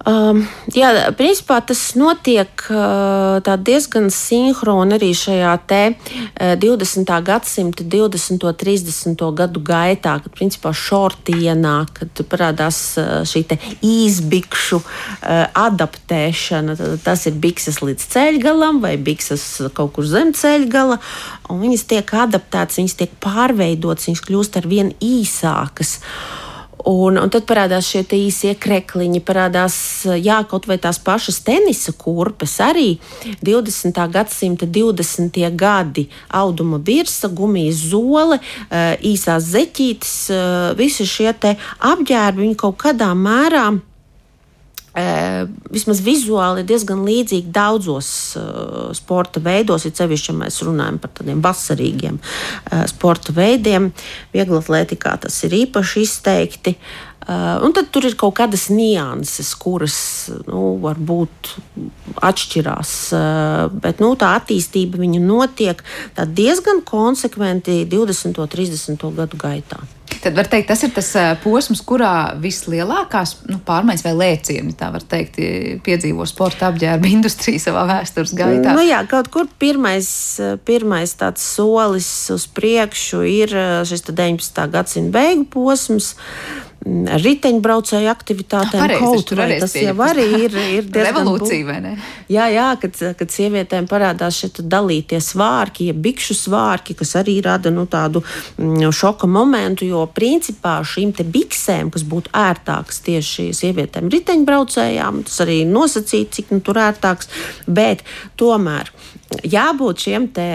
Um, jā, principā tas notiek uh, diezgan sinhroni arī šajā te, uh, 20. gadsimta 20. un 30. gadu gaitā, kad principā šorti ienāk, kad parādās uh, šī īsbikšu uh, adaptēšana. Tad, tas ir bikses līdz ceļgalam vai bikses kaut kur zem ceļgala, viņas tiek adaptētas, viņas tiek pārveidotas, viņas kļūst ar vien īsākas. Uh, Un, un tad parādās šie īsie krekliņi, parādās jā, kaut vai tās pašas tenisa kurpes, arī 20. gadsimta 20. gadi, auduma virsa, gumijas zole, eh, īsās zeķītes, eh, visi šie apģērbi, kaut kādā mērā vismaz vizuāli ir diezgan līdzīgi daudzos uh, sporta veidos, ir sevišķi, ja mēs runājam par tādiem vasarīgiem uh, sporta veidiem. Viegla atlētikā tas ir īpaši izteikti. Uh, un tad tur ir kaut kādas nianses, kuras nu, varbūt atšķirās. Uh, bet nu, tā attīstība notiek diezgan konsekventi 20. un 30. gadu gaitā. Tad var teikt, tas ir tas posms, kurā vislielākās nu, pārmaiņas vai lēcieni, tā var teikt, piedzīvo sporta apģērba industrija savā vēstures gaitā. Nu, jā, kaut kur pirmais, pirmais tāds solis uz priekšu ir šis 19. gadsimta beigu posms riteņbraucēju aktivitātēm. Pareizi, kaut vai tas jau arī ir, ir diezgan revolūcija, vai ne? Jā, jā kad, kad sievietēm parādās šie dalītie svārki, ja bikšu svārki, kas arī rada nu, tādu mm, šoka momentu, jo principā šīm te biksēm, kas būtu ērtākas tieši sievietēm riteņbraucējām, tas arī nosacīt, cik nu, tur ērtāks, bet tomēr jābūt šiem te,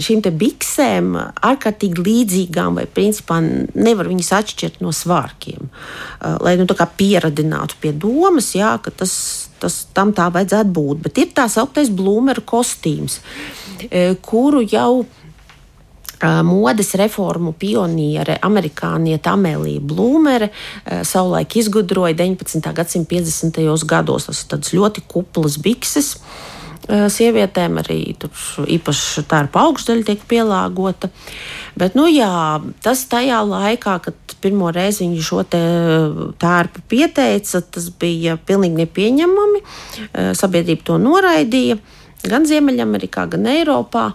šīm te biksēm ārkārtīgi līdzīgām, vai principā nevar viņas atšķirt no svārkiem. Uh, lai nu, pieradinātu pie domas, jā, ka tas, tas tam tā vajadzētu būt. Bet ir tā sauktais blūmeru kostīms, uh, kuru jau uh, modes reformu pioniere, amerikāniete Amelija Blūmere, savulaik izgudroja 19. gadsimta 50. gados. Tas ir ļoti kuplas bikses. Sievietēm arī tur īpaši tā ar augšdaļu tiek pielāgota. Bet, nu, jā, tas tajā laikā, kad pirmo reizi viņi šo tērpu pieteica, tas bija pilnīgi nepieņemami. Sabiedrība to noraidīja gan Ziemeļamerikā, gan Eiropā.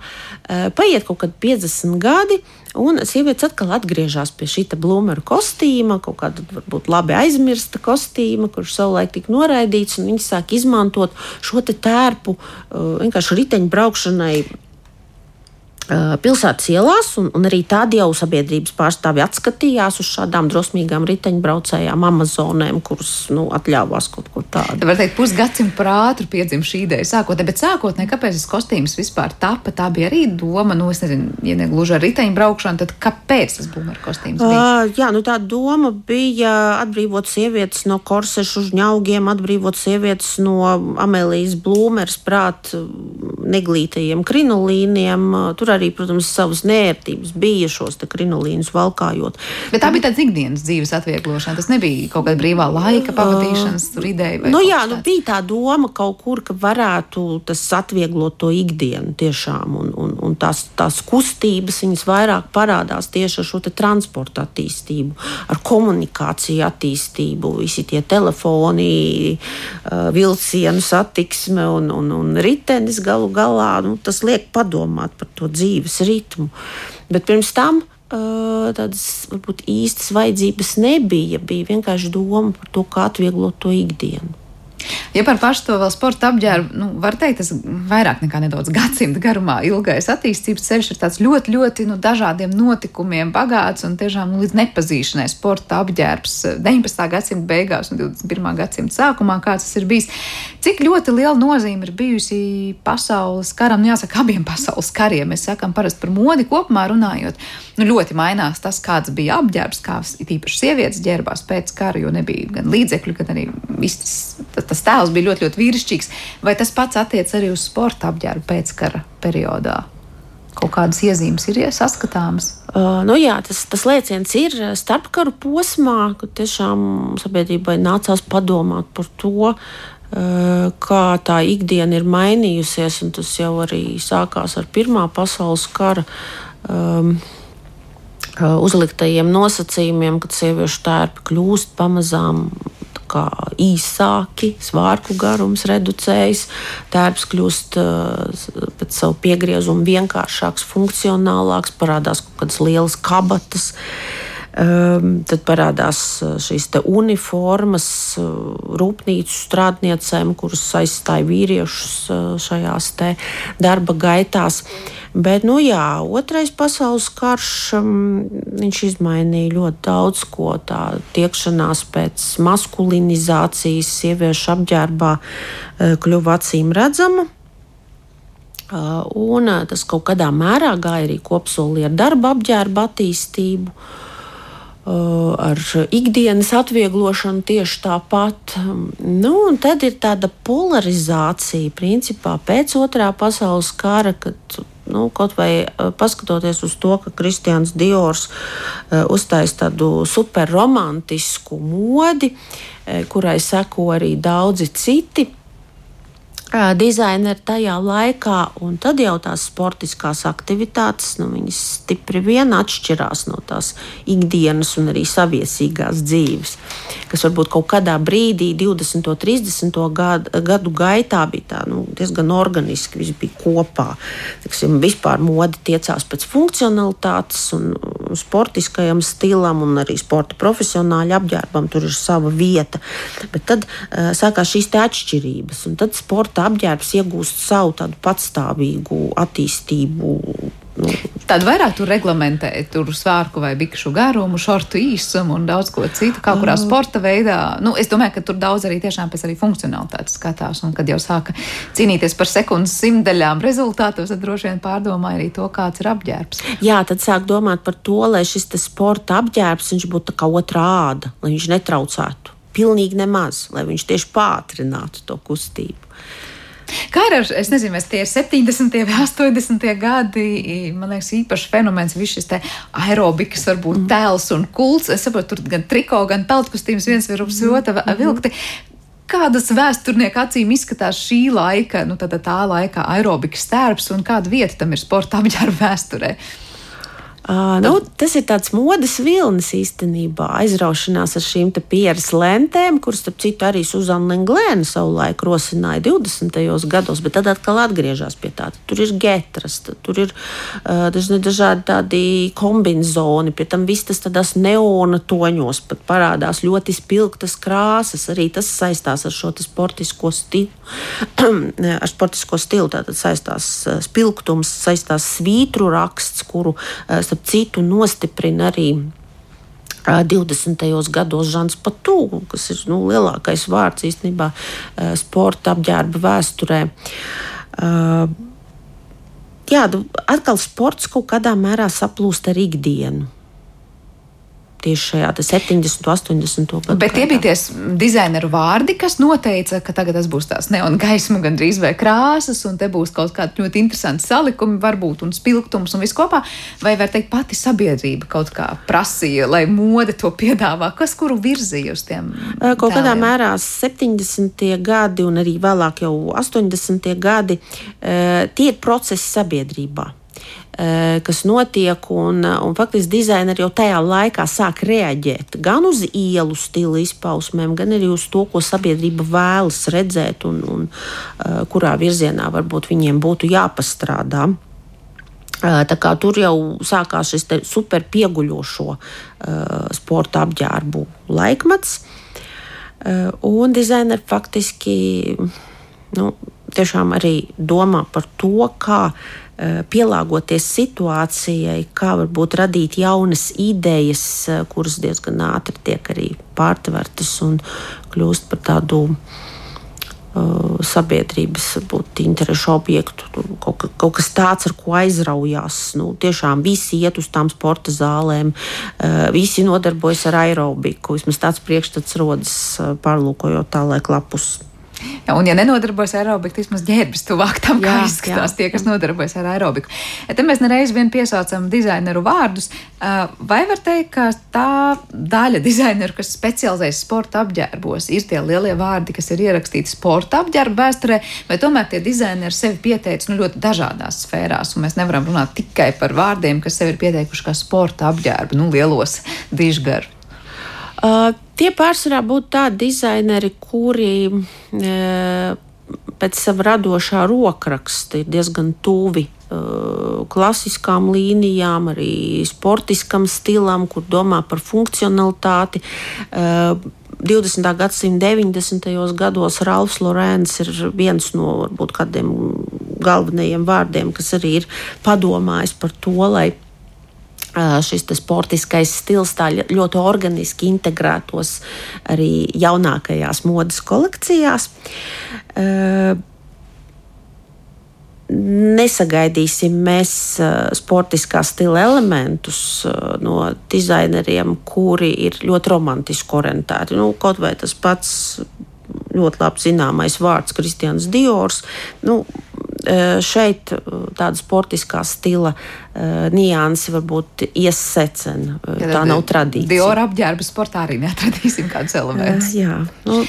Paiet kaut kādi 50 gadi, Un sievietes atkal atgriežas pie šī blūmera kostīma, kaut kāda varbūt labi aizmirsta kostīma, kurš savulaik tika noraidīts. Viņi sāk izmantot šo tērpu uh, vienkārši riteņbraukšanai pilsētas ielās, un, un arī tādi jau sabiedrības pārstāvji atskatījās uz šādām drosmīgām riteņbraucējām, Amazonēm, kuras nu, atļāvās kaut ko tādu. Tā var teikt, pusgadsimta par ātru piedzima šī ideja sākotnēji, bet sākotnēji, kāpēc tas kostīms vispār tapa, tā bija arī doma, nu, es nezinu, ja ne gluži ar riteņbraukšanu, tad kāpēc tas būmēr kostīms bija? Uh, jā, nu tā doma bija atbrīvot sievietes no korsešu žņaugiem, atbrīvot sievietes no Amelijas Blūmeres prāt neglītajiem krinolīniem. Tur arī, protams, savas nērtības bija šos krinolīnus valkājot. Bet tā bija tāda ikdienas dzīves atvieglošana. Tas nebija kaut kāda brīvā laika pavadīšanas uh, ideja. Nu, jā, nu, bija tā doma kaut kur, ka varētu tas atvieglot to ikdienu tiešām. Un, un, un tās, tās kustības viņas vairāk parādās tieši ar šo transporta attīstību, ar komunikāciju attīstību, visi tie telefoni, vilcienu satiksme un, un, un ritenis galu galā. Nu, tas liek padomāt par to dzīves ritmu. Bet pirms tam uh, tādas varbūt īstas vajadzības nebija. Bija vienkārši doma par to, kā atvieglot to ikdienu. Ja par pašu to vēl sporta apģērbu, nu, var teikt, tas vairāk nekā nedaudz gadsimta garumā ilgais attīstības ceļš ir tāds ļoti, ļoti nu, dažādiem notikumiem bagāts un tiešām nu, līdz nepazīšanai sporta apģērbs 19. gadsimta beigās un 21. gadsimta sākumā, kāds tas ir bijis. Cik ļoti liela nozīme ir bijusi pasaules karam, nu, jāsaka, abiem pasaules kariem. Mēs sakām parasti par modi kopumā runājot. Nu, ļoti mainās tas, kāds bija apģērbs, kā īpaši sievietes ģērbās pēc kara, jo nebija gan līdzekļu, gan arī viss tas, tas, tēls bija ļoti, ļoti vīrišķīgs. Vai tas pats attiec arī uz sporta apģērbu pēckara periodā? Kaut kādas iezīmes ir saskatāmas. Uh, nu jā, tas, tas lēciens ir starpkaru posmā, kad tiešām sabiedrībai nācās padomāt par to, kā tā ikdiena ir mainījusies, tas jau arī sākās ar Pirmā pasaules kara um, uzliktajiem nosacījumiem, kad sieviešu tērpi kļūst pamazām īsāki, svārku garums reducējas, tērps kļūst pēc savu piegriezumu vienkāršāks, funkcionālāks, parādās kaut kādas lielas kabatas. Um, tad parādās šīs uniformas rūpnīcu strādniecēm, kuras aizstāja vīriešus šajās darba gaitās. Bet, nu jā, otrais pasaules karš um, izmainīja ļoti daudz ko. Tā tiekšanās pēc maskulinizācijas, sieviešu apģērbā kļuva acīm redzama. Un tas kaut kādā mērā gāja arī kopsolī ar darba apģērba attīstību. Uh, ar ikdienas atvieglošanu tieši tāpat. Um, nu, tad ir tāda polarizācija, principā pēc otrā pasaules kara, kad Nu, kaut vai eh, paskatoties uz to, ka Kristians Diors uh, uztaisīja tādu superromantisku modi, uh, kurai seko arī daudzi citi dizaineri tajā laikā, un tad jau tās sportiskās aktivitātes, nu, viņas stipri vien atšķirās no tās ikdienas un arī saviesīgās dzīves, kas varbūt kaut kādā brīdī, 20. un 30. Gadu, gadu gaitā, bija tā, nu, diezgan organiski, viss bija kopā. Tiksim, vispār mode tiecās pēc funkcionalitātes un sportiskajam stilam un arī sporta profesionāļu apģērbam, tur ir sava vieta. Bet tad uh, sākās šīs atšķirības, un tad sporta apģērbs iegūst savu tādu patstāvīgu attīstību. Nu. Tad vairāk tur reglamentē tur svārku vai bikšu garumu, šortu īsumu un daudz ko citu, kā kurā sporta veidā. Nu, es domāju, ka tur daudz arī tiešām pēc arī funkcionalitātes skatās. Un kad jau sāka cīnīties par sekundes simtaļām rezultātos, tad droši vien pārdomāja arī to, kāds ir apģērbs. Jā, tad sāk domāt par to, lai šis sporta apģērbs būtu kā otrā āda, lai viņš netraucētu. Pilnīgi nemaz, lai viņš tieši pātrinātu to kustību. Kā ar, es nezinu, vai tie ir 70. vai 80. gadi, man liekas, īpašs fenomens, viss šis aerobikas, varbūt mm. tēls un kults. Es saprotu, tur gan triko, gan peltkustības viens virs -hmm. otra -hmm. vilkti. Kādas vēsturnieku acīm izskatās šī laika, nu, tā, tā laika aerobikas tērps un kāda vieta tam ir sporta apģērba vēsturē? Uh, nu, tas ir tāds modes vilnis īstenībā, aizraušanās ar šīm pieras lentēm, kuras, starp citu, arī Suzana Lenglēna savulaik rosināja 20. gados, bet tad atkal atgriežas pie tā. Tur ir getras, tur ir uh, dažādi tādi kombinzoni, pie tam viss tas tādās neona toņos pat parādās ļoti spilgtas krāsas. Arī tas saistās ar šo sportisko stilu. ar sportisko stilu tātad saistās spilgtums, saistās svītru raksts, kuru uh, starp citu, nostiprina arī 20. gados Žants Patū, kas ir nu, lielākais vārds īstenībā sporta apģērba vēsturē. Jā, nu, atkal sports kaut kādā mērā saplūst ar ikdienu tieši šajā 70, 80 gadu. Bet tie bija tie dizaineru vārdi, kas noteica, ka tagad tas būs tās neona gaisma, gandrīz vai krāsas, un te būs kaut kādi ļoti interesanti salikumi, varbūt, un spilgtums un viss kopā. Vai var teikt, pati sabiedrība kaut kā prasīja, lai mode to piedāvā, kas kuru virzīja uz tiem? Kaut tēliem? kādā mērā 70. gadi un arī vēlāk jau 80. gadi, tie ir procesi sabiedrībā. Eh, kas notiek, un, un faktiski dizaineri jau tajā laikā sāk reaģēt gan uz ielu stila izpausmēm, gan arī uz to, ko sabiedrība vēlas redzēt un, un eh, kurā virzienā varbūt viņiem būtu jāpastrādā. Eh, tā kā tur jau sākās šis super pieguļošo uh, sporta apģērbu laikmets, uh, un dizaineri faktiski nu, tiešām arī domā par to, kā uh, Eh, pielāgoties situācijai, kā varbūt radīt jaunas idejas, eh, kuras diezgan ātri tiek arī pārtvertas un kļūst par tādu uh, sabiedrības būt, interešu objektu. Kaut, kaut kas tāds, ar ko aizraujās. Nu, tiešām visi iet uz tām sporta zālēm, uh, visi nodarbojas ar aerobiku. Vismaz tāds priekšstats rodas pārlūkojot tālāk lapus. Jā, un, ja nenodarbojas ar aerobiku, vismaz ģērbis tuvāk tam, jā, kā izskatās jā. tie, kas nodarbojas ar aerobiku. Te mēs nereiz vien piesaucam dizaineru vārdus. Vai var teikt, ka tā daļa dizaineru, kas specializējas sporta apģērbos, ir tie lielie vārdi, kas ir ierakstīti sporta apģērba vēsturē, vai tomēr tie dizaineri sevi pieteica nu, ļoti dažādās sfērās, un mēs nevaram runāt tikai par vārdiem, kas sevi ir pieteikuši kā sporta apģērbu, nu, lielos dižgaru. Uh, tie pārsvarā būtu tādi dizaineri, kuri uh, pēc sava radošā rokraksta ir diezgan tuvi uh, klasiskām līnijām, arī sportiskam stilam, kur domā par funkcionalitāti. Uh, 20. gadsimta 90. gados Ralfs Lorēns ir viens no varbūt kādiem galvenajiem vārdiem, kas arī ir padomājis par to, lai šis sportiskais stils tā ļoti organiski integrētos arī jaunākajās modes kolekcijās. Nesagaidīsim mēs sportiskā stila elementus no dizaineriem, kuri ir ļoti romantiski orientēti. Nu, kaut vai tas pats ļoti labi zināmais vārds Kristians Diors. Nu, šeit tāda sportiskā stila nianses varbūt iesecena. Tā nav tradīcija. Diora apģērba sportā arī neatradīsim kādus elementus. Jā, nu,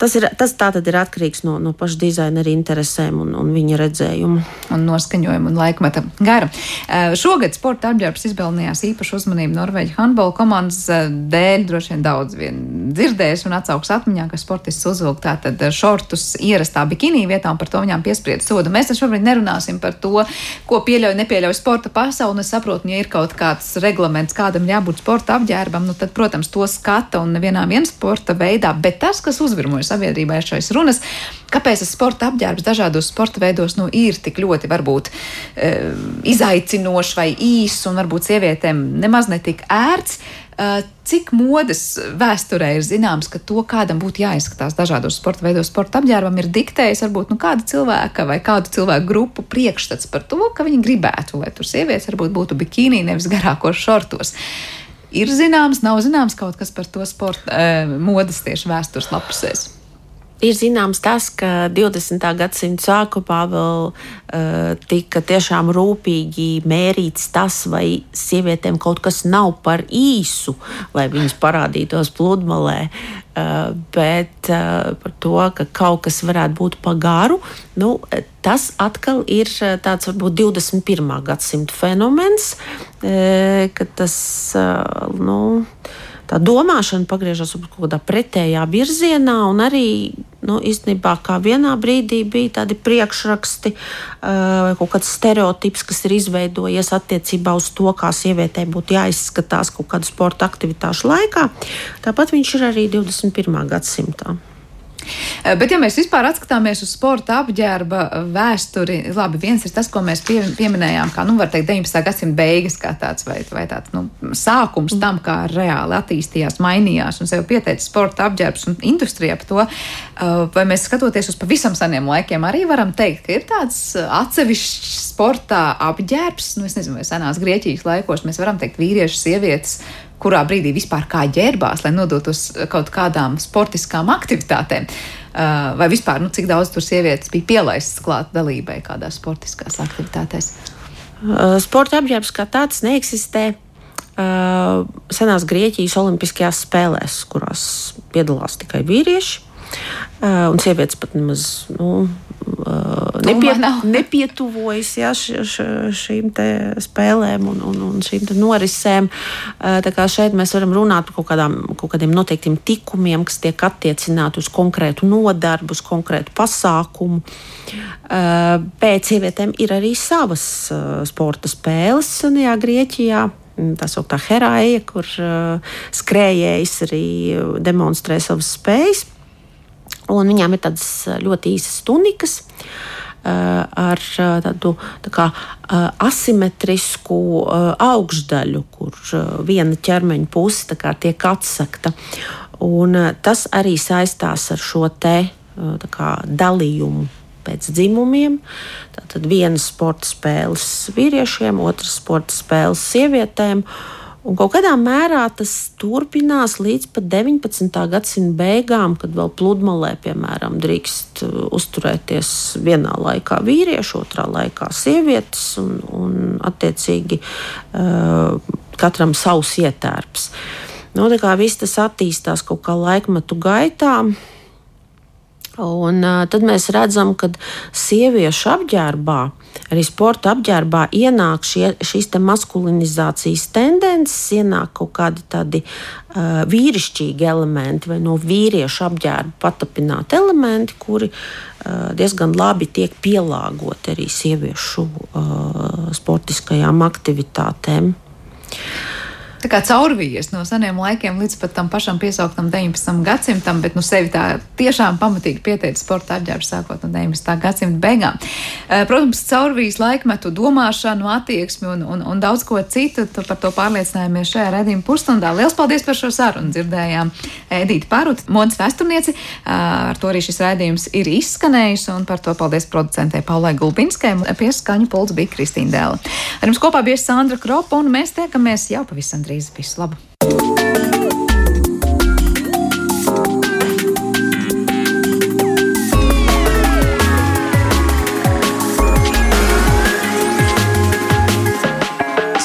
tas, ir, tas tā tad ir atkarīgs no, no paša dizainera interesēm un, un viņa redzējuma. Un noskaņojuma un laikmeta gara. Šogad sporta apģērbs izpelnījās īpašu uzmanību Norvēģi handbola komandas dēļ. Droši vien daudz vien dzirdējis un atsauks atmiņā, ka sportists uzvilk tātad šortus ierastā bikini vietā un par to viņām piespriedz sodu. Mēs šobrīd nerunāsim par to, ko pieļauj, nepieļauj sporta pasaule. Un es saprotu, ja ir kaut kāds reglaments, kādam jābūt sporta apģērbam, nu tad, protams, to skata un nevienā vien sporta veidā. Bet tas, kas uzvirmoja sabiedrībā šais runas, kāpēc tas sporta apģērbs dažādos sporta veidos nu, ir tik ļoti varbūt e, izaicinošs vai īss un varbūt sievietēm nemaz netik ērts. Eh, cik modes vēsturē ir zināms, ka to, kādam būtu jāizskatās dažādos sporta veidos, sporta apģērbam, ir diktējis varbūt nu, kāda cilvēka vai kādu cilvēku grupu priekšstats par to, ka viņi gribētu, lai tur sievietes varbūt būtu bikīnī, nevis garākos šortos. Ir zināms, nav zināms kaut kas par to sporta eh, modes tieši vēstures lapusēs. Ir zināms tas, ka 20. gadsimta sākumā vēl uh, tika tiešām rūpīgi mērīts tas, vai sievietēm kaut kas nav par īsu, lai viņas parādītos pludmalē. Uh, bet uh, par to, ka kaut kas varētu būt pa garu, nu, tas atkal ir tāds varbūt 21. gadsimta fenomens, uh, ka tas. Uh, nu, tā domāšana pagriežas kaut kādā pretējā virzienā, un arī nu, īstenībā kā vienā brīdī bija tādi priekšraksti uh, kaut kāds stereotips, kas ir izveidojies attiecībā uz to, kā sievietei būtu jāizskatās kaut kādu sporta aktivitāšu laikā. Tāpat viņš ir arī 21. gadsimtā. Eh, bet, ja mēs vispār atskatāmies uz sporta apģērba vēsturi, labi, viens ir tas, ko mēs pie, pieminējām, kā, nu, var teikt, 19. gadsimta beigas, kā tāds vai, vai tāds, nu, sākums tam, kā reāli attīstījās, mainījās un sev pieteica sporta apģērbs un industrijā par to, eh, vai mēs skatoties uz pavisam seniem laikiem, arī varam teikt, ka ir tāds atsevišķs sporta apģērbs, nu, es nezinu, vai senās Grieķijas laikos mēs varam teikt vīrieši, sievietes kurā brīdī vispār kā ģērbās, lai nodotos kaut kādām sportiskām aktivitātēm. Uh, vai vispār, nu, cik daudz tur sievietes bija pielaistas klāt dalībai kādās sportiskās aktivitātēs? Uh, sporta apģērbs kā tāds neeksistē. Senās Grieķijas Olimpiskajās spēlēs, kurās piedalās tikai vīrieši, un sievietes pat nemaz nu, nepie, nepietuvojas ja, š, š, šīm spēlēm un, un, un šīm norisēm. Šeit mēs varam runāt par kaut, kādām, kaut kādiem noteiktiem tikumiem, kas tiek attiecināti uz konkrētu nodarbu, uz konkrētu pasākumu. Pēc sievietēm ir arī savas sporta spēles Senajā Grieķijā tā sauktā herāja, kur uh, skrējējs arī demonstrē savas spējas. Un viņām ir tādas ļoti īsas tunikas. Uh, ar uh, tādu tā kā, uh, asimetrisku augšdaļu, kur viena ķermeņa puse tiek atsakta. Un tas arī saistās ar šo te kā, dalījumu pēc dzimumiem. Tātad viena sporta spēles vīriešiem, otras sporta spēles sievietēm. Un kaut kādā mērā tas turpinās līdz pat 19. gadsimta beigām, kad vēl pludmalē, piemēram, drīkst uh, uzturēties vienā laikā vīrieši, otrā laikā sievietes, un, un attiecīgi uh, katram savs ietērps. Nu, tā kā viss tas attīstās kaut kā laikmetu gaitā. Un, uh, tad mēs redzam, ka sieviešu apģērbā arī sporta apģērbā ienāk šie, šīs te maskulinizācijas tendences, ienāk kaut kādi tādi uh, vīrišķīgi elementi vai no vīriešu apģērba patapināti elementi, kuri uh, diezgan labi tiek pielāgoti arī sieviešu uh, sportiskajām aktivitātēm tā kā caurvījies no seniem laikiem līdz pat tam pašam piesauktam 19. gadsimtam, bet nu sevi tā tiešām pamatīgi pieteica sporta apģērbu sākot no 19. gadsimta beigām. Eh, protams, caurvījas laikmetu domāšanu, attieksmi un, un, un daudz ko citu, par to pārliecinājāmies šajā redzījuma pusstundā. Lielas paldies par šo sarunu! Dzirdējām Edīti Parut, modas vēsturnieci. Eh, ar to arī šis redzījums ir izskanējis, un par to paldies producentei Paulai Gulbinskai. Pie skaņu pults bija Kristīna Dēla. Ar jums kopā bija Sandra Kropa, un mēs tiekamies jau pavisam drīz drīz. Visu labu!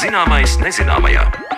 Zināmais nezināmajā.